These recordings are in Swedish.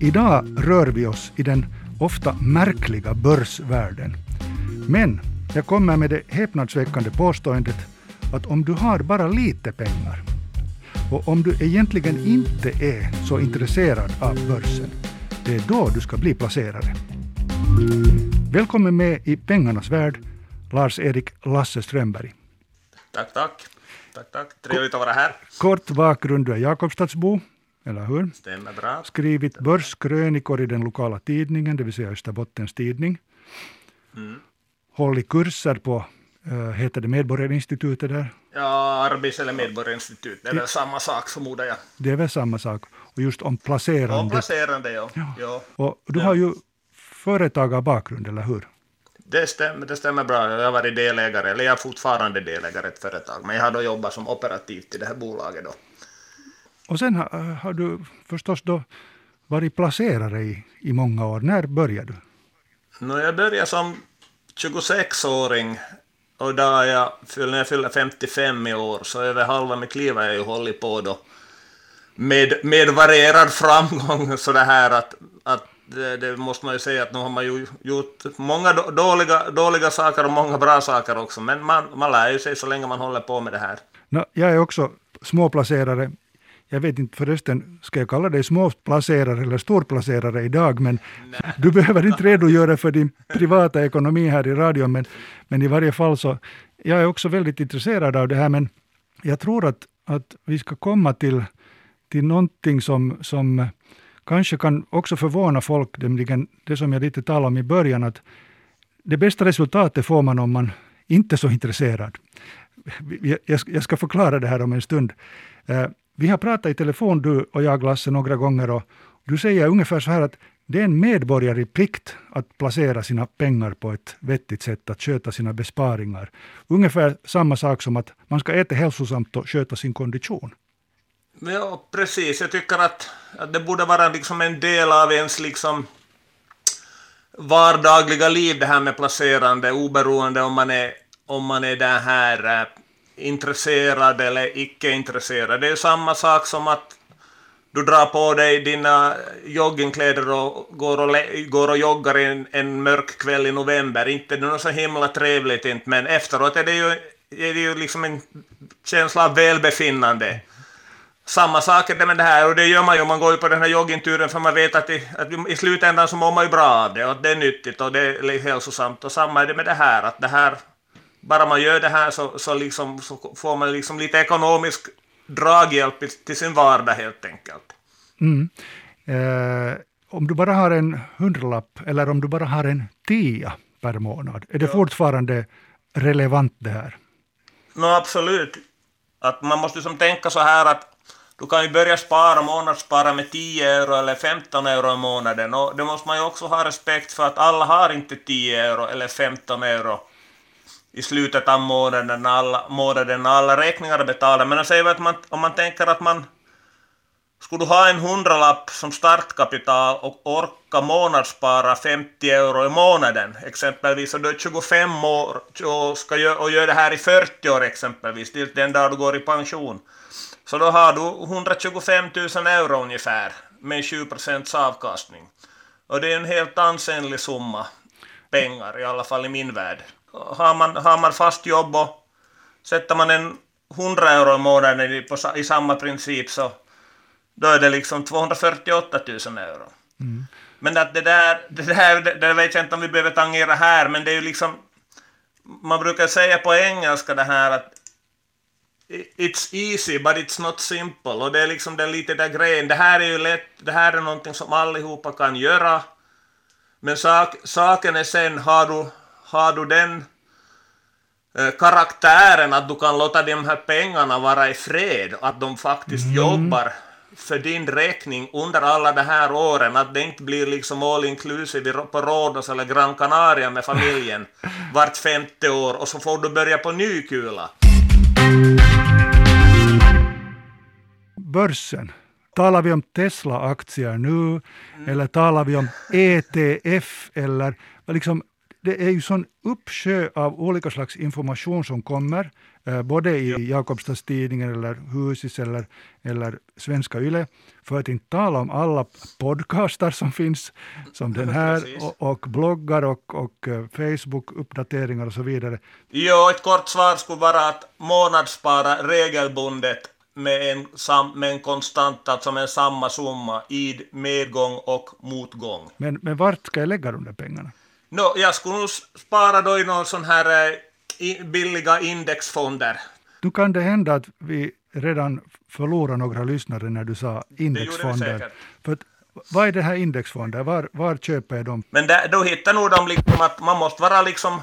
Idag rör vi oss i den ofta märkliga börsvärlden. Men jag kommer med det häpnadsväckande påståendet att om du har bara lite pengar och om du egentligen inte är så intresserad av börsen, det är då du ska bli placerare. Välkommen med i pengarnas värld, Lars-Erik Lasse Strömberg. Tack, tack. Tack, tack. Trevligt att vara här. Kort bakgrund, du är Jakobstadsbo, eller hur? Stämmer bra. Skrivit börskrönikor i den lokala tidningen, det vill säga Österbottens tidning. Mm. Hållit kurser på, uh, heter det Medborgarinstitutet där? Ja, Arbets eller Medborgarinstitut, det är väl samma sak förmodar jag. Det är väl samma sak. Och just om placerande. Om placerande, ja. Ja. ja. Och du Ja. har ju företagarbakgrund, eller hur? Det, stämmer, det stämmer bra. Jag har varit delägare, eller jag är fortfarande delägare i ett företag, men jag har då jobbat som operativt i det här bolaget då. Och sen har, har du förstås då varit placerare i, i många år. När började du? Nå, jag började som 26-åring och då jag, när jag fyller 55 i år, så över halva mitt liv har jag ju hållit på då med, med varierad framgång så det här att, att det, det måste man ju säga att nu har man ju gjort många då- dåliga, dåliga saker och många bra saker också, men man, man lär ju sig så länge man håller på med det här. Nå, jag är också småplacerare. Jag vet inte förresten, ska jag kalla dig småplacerare eller storplacerare idag, men du behöver inte redogöra för din privata ekonomi här i radion, men, men i varje fall så, jag är också väldigt intresserad av det här, men jag tror att, att vi ska komma till, till någonting som, som kanske kan också förvåna folk, nämligen det som jag lite talade om i början, att det bästa resultatet får man om man inte är så intresserad. Jag jag ska förklara det här om en stund. Vi har pratat i telefon, du och jag, Lasse, några gånger och du säger ungefär så här att det är en medborgerlig plikt att placera sina pengar på ett vettigt sätt, att sköta sina besparingar. Ungefär samma sak som att man ska äta hälsosamt och sköta sin kondition. Ja, precis. Jag tycker att, att det borde vara liksom en del av ens liksom vardagliga liv det här med placerande, oberoende om man är, om man är det här eh, intresserad eller icke intresserad. Det är samma sak som att du drar på dig dina joggingkläder och går och, går och joggar en, en mörk kväll i november. Inte det är något så himla trevligt inte, men efteråt är det ju, är det ju liksom en känsla av välbefinnande. Samma sak är det med det här, och det gör man ju, man går ju på den här joggingturen för man vet att i, att i slutändan så mår man ju bra av det, och att det är nyttigt och det är hälsosamt. Och samma är det med det här, att det här, bara man gör det här så, så, liksom, så får man liksom lite ekonomisk draghjälp till sin vardag helt enkelt. Mm. Eh, om du bara har en hundralapp eller om du bara har en tia per månad, är det fortfarande relevant det här? No, absolut. Att man måste som tänka så här att du kan ju börja spara, månadsspara med 10 euro eller 15 euro i månaden. Och det måste man ju också ha respekt för att alla har inte 10 euro eller 15 euro i slutet av månaden när alla, månaden när alla räkningar är betalda. Men jag säger att man, om man tänker att man skulle du ha en hundralapp som startkapital och orka månadsspara 50 euro i månaden, exempelvis, och du är 25 år och, ska gö- och gör det här i 40 år exempelvis, till den dag du går i pension, så då har du 125 000 euro ungefär med 20 procents avkastning. Och det är en helt ansenlig summa pengar, i alla fall i min värld. Har man, har man fast jobb och sätter man en 100 euro i månaden i, på, i samma princip så då är det liksom 248 000 euro. Men att det där, det där, det, det vet jag inte om vi behöver tangera här, men det är ju liksom, man brukar säga på engelska det här att It's easy but it's not simple. Och det är liksom den lite där grejen. Det här är ju lätt, det här är någonting som allihopa kan göra. Men sak, saken är sen, har du, har du den eh, karaktären att du kan låta de här pengarna vara i fred, att de faktiskt jobbar för din räkning under alla de här åren, att det inte blir liksom all inclusive på Rhodos eller Gran Canaria med familjen vart femte år och så får du börja på ny kula. Börsen. Talar vi om Tesla-aktier nu eller talar vi om ETF eller liksom, det är ju sån uppsjö av olika slags information som kommer, eh, både i Jakobstadstidningen eller Husis eller, eller Svenska Yle, för att inte tala om alla podcastar som finns, som den här, och, och bloggar och, och eh, Facebook-uppdateringar och så vidare. Jo, ett kort svar skulle vara att månadsspara regelbundet med en, sam, med en konstant, alltså med samma summa i medgång och motgång. Men, men vart ska jag lägga de där pengarna? No, jag skulle nog spara då i någon sån här eh, billiga indexfonder. Nu kan det hända att vi redan förlorar några lyssnare när du sa indexfonder. Det gjorde vi säkert. För att, vad är det här indexfonder? Var, var köper jag dem? Men där, då hittar nog de liksom att man måste vara liksom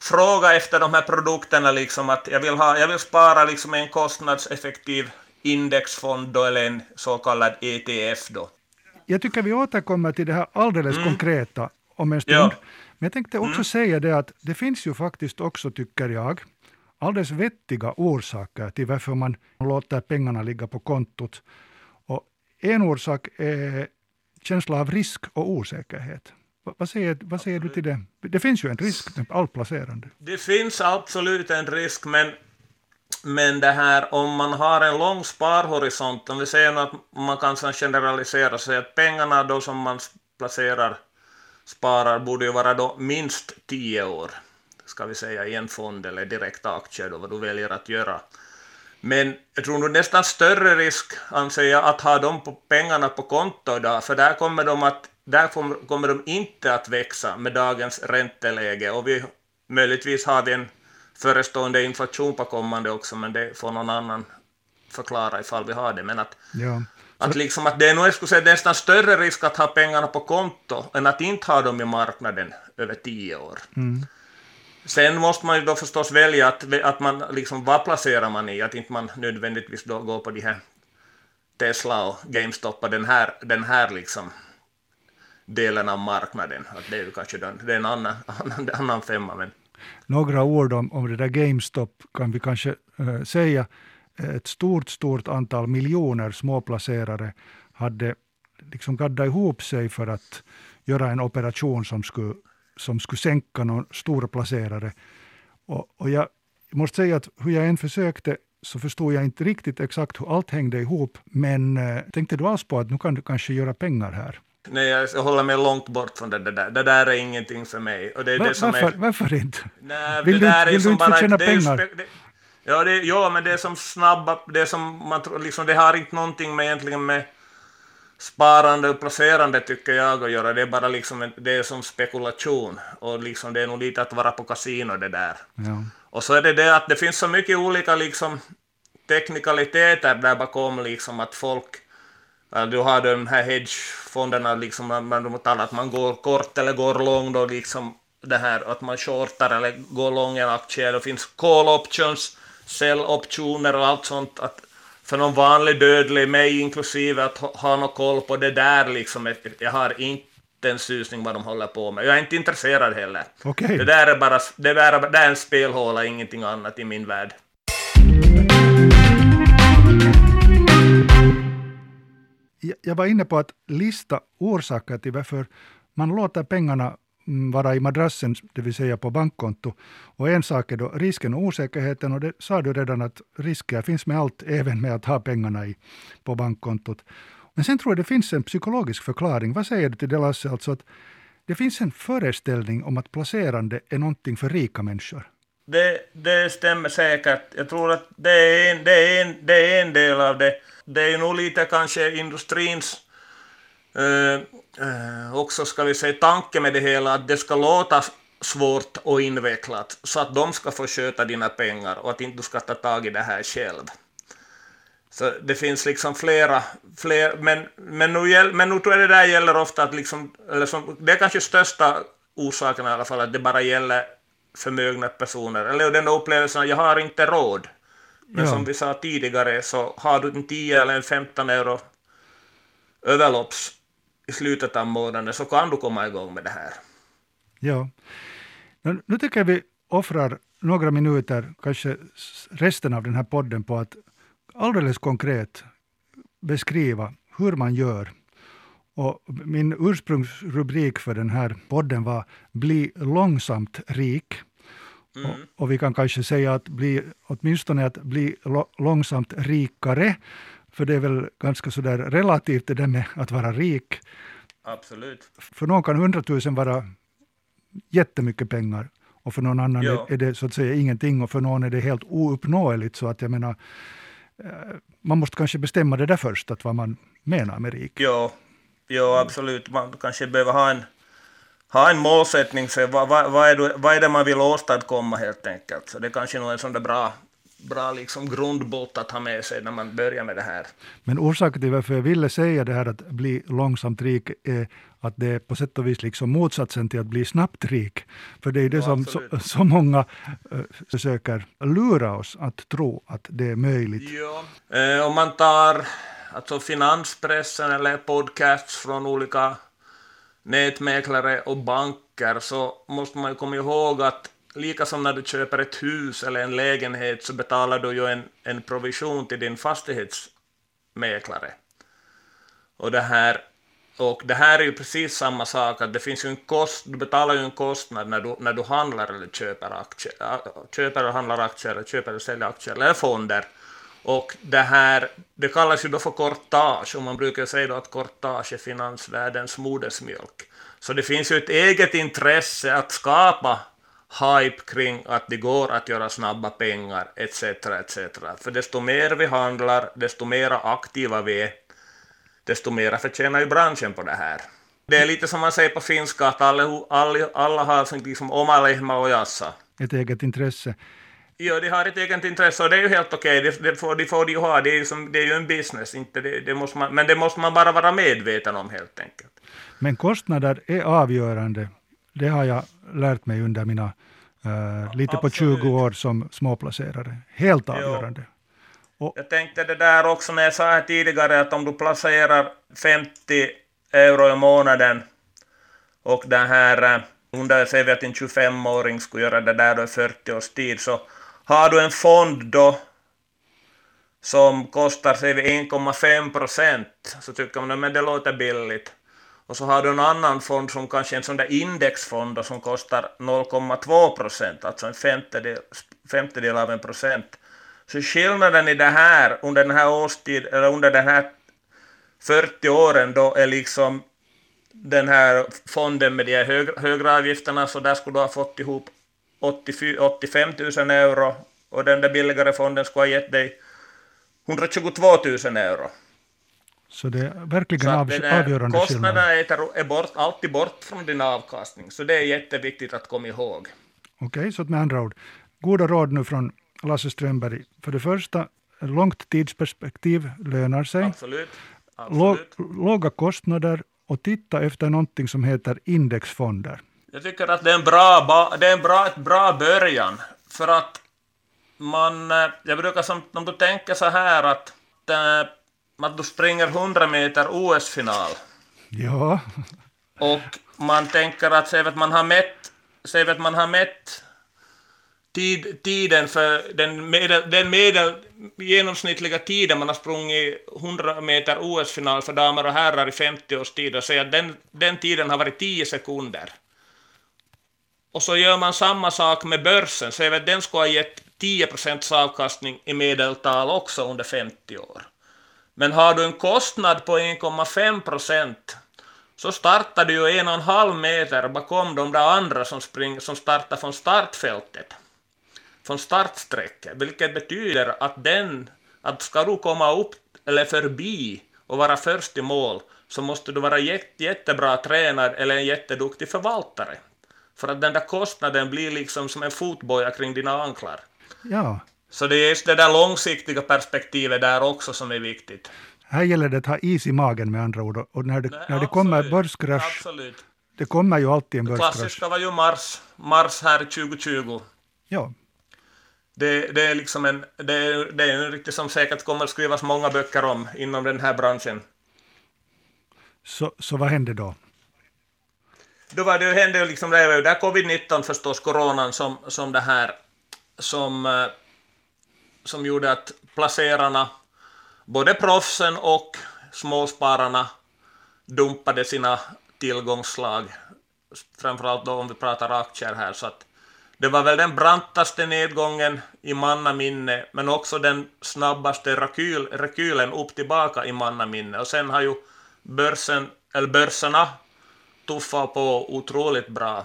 fråga efter de här produkterna liksom att jag vill, ha, jag vill spara liksom en kostnadseffektiv indexfond då, eller en så kallad ETF då. Jag tycker vi återkommer till det här alldeles Mm. konkreta om en stund. Ja. Men jag tänkte också Mm. säga det att det finns ju faktiskt också, tycker jag, alldeles vettiga orsaker till varför man låter pengarna ligga på kontot. Och en orsak är känsla av risk och osäkerhet. Va- Vad säger, vad säger du till det? Det finns ju en risk med allt placerande. Det finns absolut en risk, men, men det här om man har en lång sparhorisont, om vi säger att man kan generalisera sig att pengarna då som man placerar, sparar, borde ju vara då minst 10 år, ska vi säga i en fond eller direkta aktier då, vad du väljer att göra. Men jag tror nog nästan större risk, anser jag, att ha de pengarna på konto idag, för där kommer de att där kommer de inte att växa med dagens ränteläge och vi, möjligtvis har vi en förestående inflation på kommande också, men det får någon annan förklara ifall vi har det. Men att, Ja att, liksom att det är nog jag skulle säga, nästan större risk att ha pengarna på konto än att inte ha dem i marknaden över tio år. Mm. Sen måste man ju då förstås välja att, att man liksom, vad placerar man i, att inte man nödvändigtvis då går på de här Tesla och GameStop och den här, den här liksom delen av marknaden. Att det är ju kanske den, det är en annan, annan, annan femma, men Några ord om, om det där GameStop kan vi kanske eh, säga. Ett stort, stort antal miljoner småplacerare hade liksom gaddat ihop sig för att göra en operation som skulle, som skulle sänka någon stor placerare. Och, och jag måste säga att hur jag än försökte så förstod jag inte riktigt exakt hur allt hängde ihop. Men eh, tänkte du alls på att nu kan du kanske göra pengar här? nej, jag håller mig långt bort från det, där. Det där är ingenting för mig. Och det är Va, det som varför, är, varför inte? Nej, Vill det du- är vill du som inte få bara- tjäna det är ju pengar? spe- det- Ja, det, ja, men det är som snabba, det är som man liksom, det har inte någonting med egentligen med sparande och placerande tycker jag att göra. Det är bara liksom, en, det är som spekulation och liksom det är nog lite att vara på kasino det där. Ja. Och så är det det att det finns så mycket olika liksom teknikaliteter där bakom liksom att folk Ja, du har de här hedgefonderna, liksom, man, man talar att man går kort eller går lång, då liksom det här att man shortar eller går lång en aktie. Det finns call options, sell optioner och allt sånt. Att för någon vanlig dödlig, mig inklusive, att ha, någon koll på det där liksom. Jag har inte en susning vad de håller på med. Jag är inte intresserad heller. Okej. Det där är bara det är, bara- det är en spelhåla, ingenting annat i min värld. Jag- var inne på att lista orsaker till varför man låter pengarna Mm, vara i madrassen, det vill säga på bankkonto. Och en sak är då risken och osäkerheten och det sa du redan att risker finns med allt, även med att ha pengarna i, på bankkontot. Men sen tror jag det finns en psykologisk förklaring. Vad säger du till det Lasse? Alltså att det finns en föreställning om att placerande är någonting för rika människor. Det, det stämmer säkert. Jag tror att det är, en, det, är en, det är en del av det. Det är nog lite kanske industrins eh, eh, också, ska vi säga, tanke med det hela, att det ska låta svårt och invecklat, så att de ska få sköta dina pengar och att inte du ska ta tag i det här själv. Så det finns liksom flera, fler, men, men, nu, gäll- men nu tror jag det där gäller ofta att liksom, eller som, det är kanske största orsaken i alla fall, att det bara gäller förmögna personer, eller den upplevelsen att jag har inte råd. Men Ja. som vi sa tidigare så har du en 10 eller en 15 euro överlopps i slutet av månaden så kan du komma igång med det här. Ja. Nu, tycker jag vi offrar några minuter, kanske resten av den här podden på att alldeles konkret beskriva hur man gör Och min ursprungsrubrik för den här podden var Bli långsamt rik. Mm. Och, och, vi kan kanske säga att bli, åtminstone att bli långsamt rikare, för det är väl ganska sådär relativt det där med att vara rik. Absolut. För någon kan hundratusen vara jättemycket pengar och för någon annan ja. är det så att säga ingenting och för någon är det helt ouppnåeligt. Så att jag menar, eh, man måste kanske bestämma det där först, att vad man menar med rik. Ja, ja absolut. Man kanske behöver ha en, ha en målsättning för vad, vad, vad, är det, vad är det man vill åstadkomma helt enkelt. Så det är kanske nog en sån där bra bra liksom grundbolt att ha med sig när man börjar med det här. Men orsaken till varför jag ville säga det här att bli långsamt rik är att det är på sätt och vis liksom motsatsen till att bli snabbt rik. För det är det ja, som så, så, många uh, försöker lura oss att tro att det är möjligt. Ja. Eh, om man tar alltså finanspressen eller podcasts från olika nätmäklare och banker så måste man ju komma ihåg att lika som när du köper ett hus eller en lägenhet så betalar du ju en, en provision till din fastighetsmäklare. Och det här och det här är ju precis samma sak, att det finns ju en kost, du betalar ju en kostnad när du, när du handlar eller köper aktier, köper och handlar aktier, eller köper och säljer aktier eller fonder. Och det här, det kallas ju då för kortage, och man brukar säga då att kortage är finansvärldens modersmjölk. Så det finns ju ett eget intresse att skapa hype kring att det går att göra snabba pengar, etc. etc. För desto mer vi handlar, desto mer aktiva vi är, desto mer förtjänar ju branschen på det här. Det är lite som man säger på finska, att alla, alla, alla har liksom oma lehmä ojassa. Ett eget intresse. Ja, de har ett eget intresse och det är ju helt okej, okay. det, det, får, de får de ju ha, det är ju, som, det är ju en business, inte det, det måste man, men det måste man bara vara medveten om helt enkelt. Men kostnader är avgörande, det har jag lärt mig under mina uh, lite på 20 år som småplacerare. Helt avgörande. Och, jag tänkte det där också när jag sa här tidigare att om du placerar 50 euro i månaden och den här uh, under, säger vi att en 25-åring skulle göra det där då i 40 års tid, så har du en fond då som kostar, säger vi 1,5 procent, så tycker man att det låter billigt. Och så har du en annan fond som kanske är en sån där indexfond då, som kostar 0,2 procent, alltså en femtedel, femtedel av en procent. Så skillnaden i det här under den här årstid, eller under den här 40 åren då är liksom den här fonden med de här hög, högre avgifterna, så där skulle du ha fått ihop 80, 85 000 euro och den där billigare fonden skulle ha gett dig 122 000 euro. Så det är verkligen av, avgörande kostnaderna är, är bort, alltid bort från din avkastning, så det är jätteviktigt att komma ihåg. Okej, okay, så med andra ord, goda råd nu från Lasse Strömberg. För det första, långt tidsperspektiv lönar sig. Absolut. Absolut. Låga kostnader och titta efter någonting som heter indexfonder. Jag tycker att det är en bra, det är en bra, ett bra början, för att man, eh, jag brukar som, om du tänker så här att, eh, att du springer 100 meter OS-final. Ja. Och man tänker att, säg att man har mätt, säg att man har mätt tid, tiden för den, medel, den medel, genomsnittliga tiden man har sprungit 100 meter OS-final för damer och herrar i 50 års tid och säger att den, den tiden har varit 10 sekunder. Och så gör man samma sak med börsen, säger att den skulle ha gett 10 procents avkastning i medeltal också under 50 år. Men har du en kostnad på 1,5 procent så startar du ju en och en halv meter bakom de där andra som, spring, som startar från startfältet från startsträcket, vilket betyder att den, att ska du komma upp eller förbi och vara först i mål så måste du vara jätte, jättebra tränad eller en jätteduktig förvaltare. För att den där kostnaden blir liksom som en fotboja kring dina anklar. Ja. Så det är just det där långsiktiga perspektivet där också som är viktigt. Här gäller det att ha is i magen med andra ord. Och när det, Nej, när det kommer börskrasch, absolut. det kommer ju alltid en börskrasch. Det klassiska var ju mars, mars här 2020. Ja, det, det, är liksom en, det, är, det är en riktigt som säkert kommer att skrivas många böcker om inom den här branschen. Så, så vad hände då? Då var det, hände ju liksom, det var ju där covid-19 förstås, coronan, som, som det här, som, eh, som gjorde att placerarna, både proffsen och småspararna, dumpade sina tillgångsslag, framförallt då om vi pratar aktier här. Så att det var väl den brantaste nedgången i mannaminne, men också den snabbaste rekyl, rekylen upp tillbaka i mannaminne. Och sen har ju börsen, eller börserna tuffat på otroligt bra.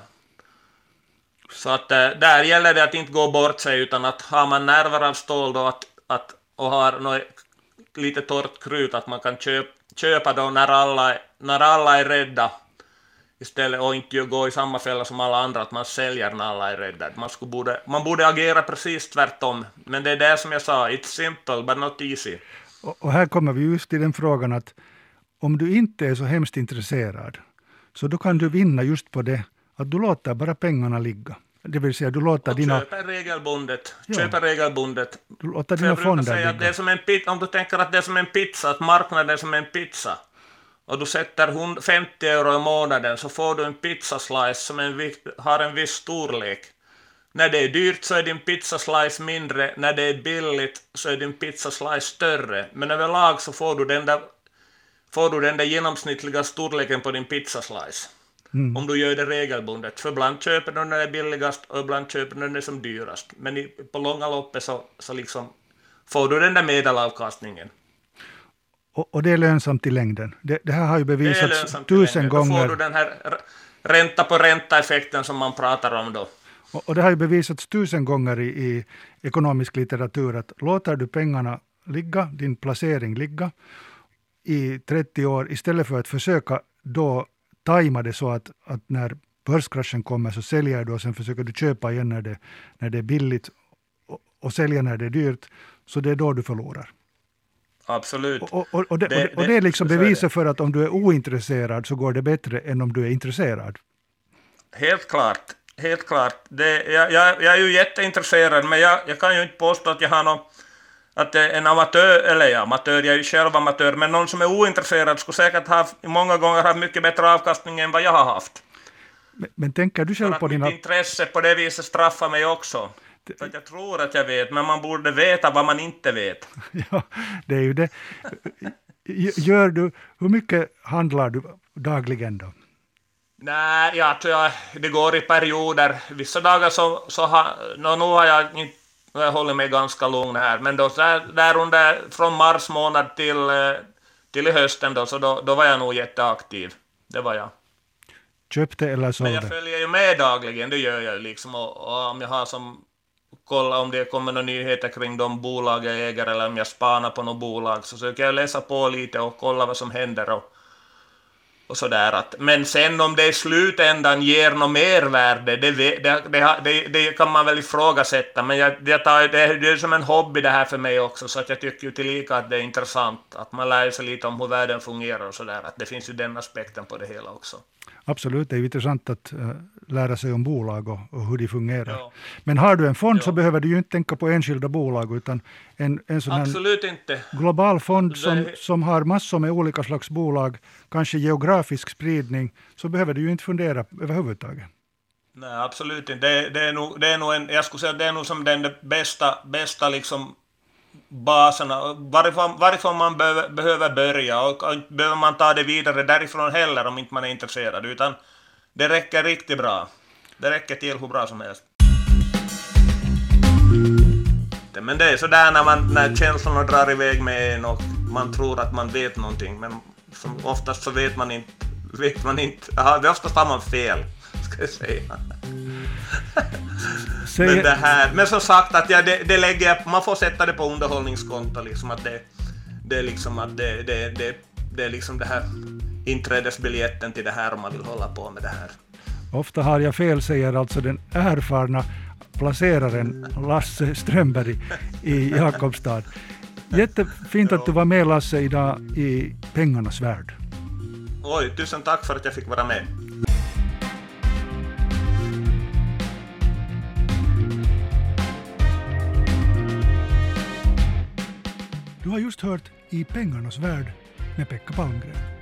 Så att eh, där gäller det att inte gå bort sig, utan att har man nerver av stål då att, att, och har något lite torrt krut, att man kan köp, köpa då när alla, när alla är rädda istället och inte gå i samma fälla som alla andra, att man säljer när alla är rädda. Man, skulle borde, man borde agera precis tvärtom. Men det är det som jag sa, it's simple but not easy. Och, och här kommer vi just till den frågan att om du inte är så hemskt intresserad, så då kan du vinna just på det att du låter bara pengarna ligga. Det vill säga du låter och dina... Köper regelbundet. Ja. Köper regelbundet. Du låter dina fonder säga att det är som en pizza, Om du tänker att det är som en pizza, att marknaden är som en pizza, och du sätter 50 euro i månaden så får du en pizzaslice som en, har en viss storlek. När det är dyrt så är din pizzaslice mindre, när det är billigt så är din pizzaslice större. Men överlag så får du den där, får du den där genomsnittliga storleken på din pizzaslice. Mm. Om du gör det regelbundet. För ibland köper du när det är billigast och ibland köper du när det är som dyrast. Men i, på långa loppet så, så liksom får du den där medelavkastningen. Och, och, det är lönsamt i längden. Det, det här har ju bevisats tusen gånger. Då får du den här ränta på ränta-effekten som man pratar om då. Och, och, det har ju bevisats tusen gånger i, i ekonomisk litteratur att låter du pengarna ligga, din placering ligga, i 30 år istället för att försöka då tajma det så att, att när börskraschen kommer så säljer du och sen försöker du köpa igen när det, när det är billigt och, och sälja när det är dyrt. Så det är då du förlorar. Absolut. Och, och, och, det, det, och det är liksom beviset för att om du är ointresserad så går det bättre än om du är intresserad. Helt klart. Helt klart. Det, jag, jag, jag är ju jätteintresserad, men jag, jag kan ju inte påstå att jag har någon att en amatör, eller ja, amatör, jag är ju själv amatör, men någon som är ointresserad skulle säkert ha många gånger haft mycket bättre avkastning än vad jag har haft. Men, men tänker du själv på dina... Mitt intresse på det viset straffar mig också. För att jag tror att jag vet, men man borde veta vad man inte vet. ja, det är ju det. Gör du, hur mycket handlar du dagligen då? Nej, jag tror jag, det går i perioder. Vissa dagar så, så har, no, nu har jag inte jag håller mig ganska lugn här, men då där, där under, från mars månad till, eh, till hösten då, så då, då var jag nog jätteaktiv. Det var jag. Köpte eller sålde? Men jag följer ju med dagligen, det gör jag liksom. Och, och om jag har som kolla om det kommer några nyheter kring de bolag jag äger eller om jag spanar på något bolag så försöker jag läsa på lite och kolla vad som händer och, och sådär. Att, men sen om det i slutändan ger något mervärde, det, det, det, det, kan man väl ifrågasätta, men jag, jag tar, det, det är som en hobby det här för mig också, så att jag tycker ju tillika att det är intressant att man lär sig lite om hur världen fungerar och sådär, att det finns ju den aspekten på det hela också. Absolut, det är intressant att uh, lära sig om bolag och, och hur de fungerar. Ja. Men har du en fond ja. så behöver du ju inte tänka på enskilda bolag, utan en, en sån Absolut inte. global fond som, som har massor med olika slags bolag, kanske geografisk spridning, så behöver du ju inte fundera överhuvudtaget. Nej, absolut inte. Det, det, är nog, det är nog en, jag skulle säga det är nog som den bästa, bästa liksom baserna, varifrån, varifrån man be behöver börja och, och behöver man ta det vidare därifrån heller om inte man är intresserad, utan det räcker riktigt bra. Det räcker till hur bra som helst. Men det är sådär när, man, när känslorna drar iväg med en och man tror att man vet någonting, men som oftast så vet man inte, vet man inte, aha, oftast har man fel, ska jag säga. Säg... Men, det här, men som sagt, att ja, det, det lägger, man får sätta det på underhållningskonto. Liksom, att det, det är liksom att det, det, det, det är liksom det här inträdesbiljetten till det här om man vill hålla på med det här. Ofta har jag fel, säger alltså den erfarna placeraren Lasse Strömberg i Jakobstad. Jättefint att du var med Lasse idag i Pengarnas värld. Oj, tusen tack för att jag fick vara med. Har just hört I pengarnas värld med Pekka Palmgren.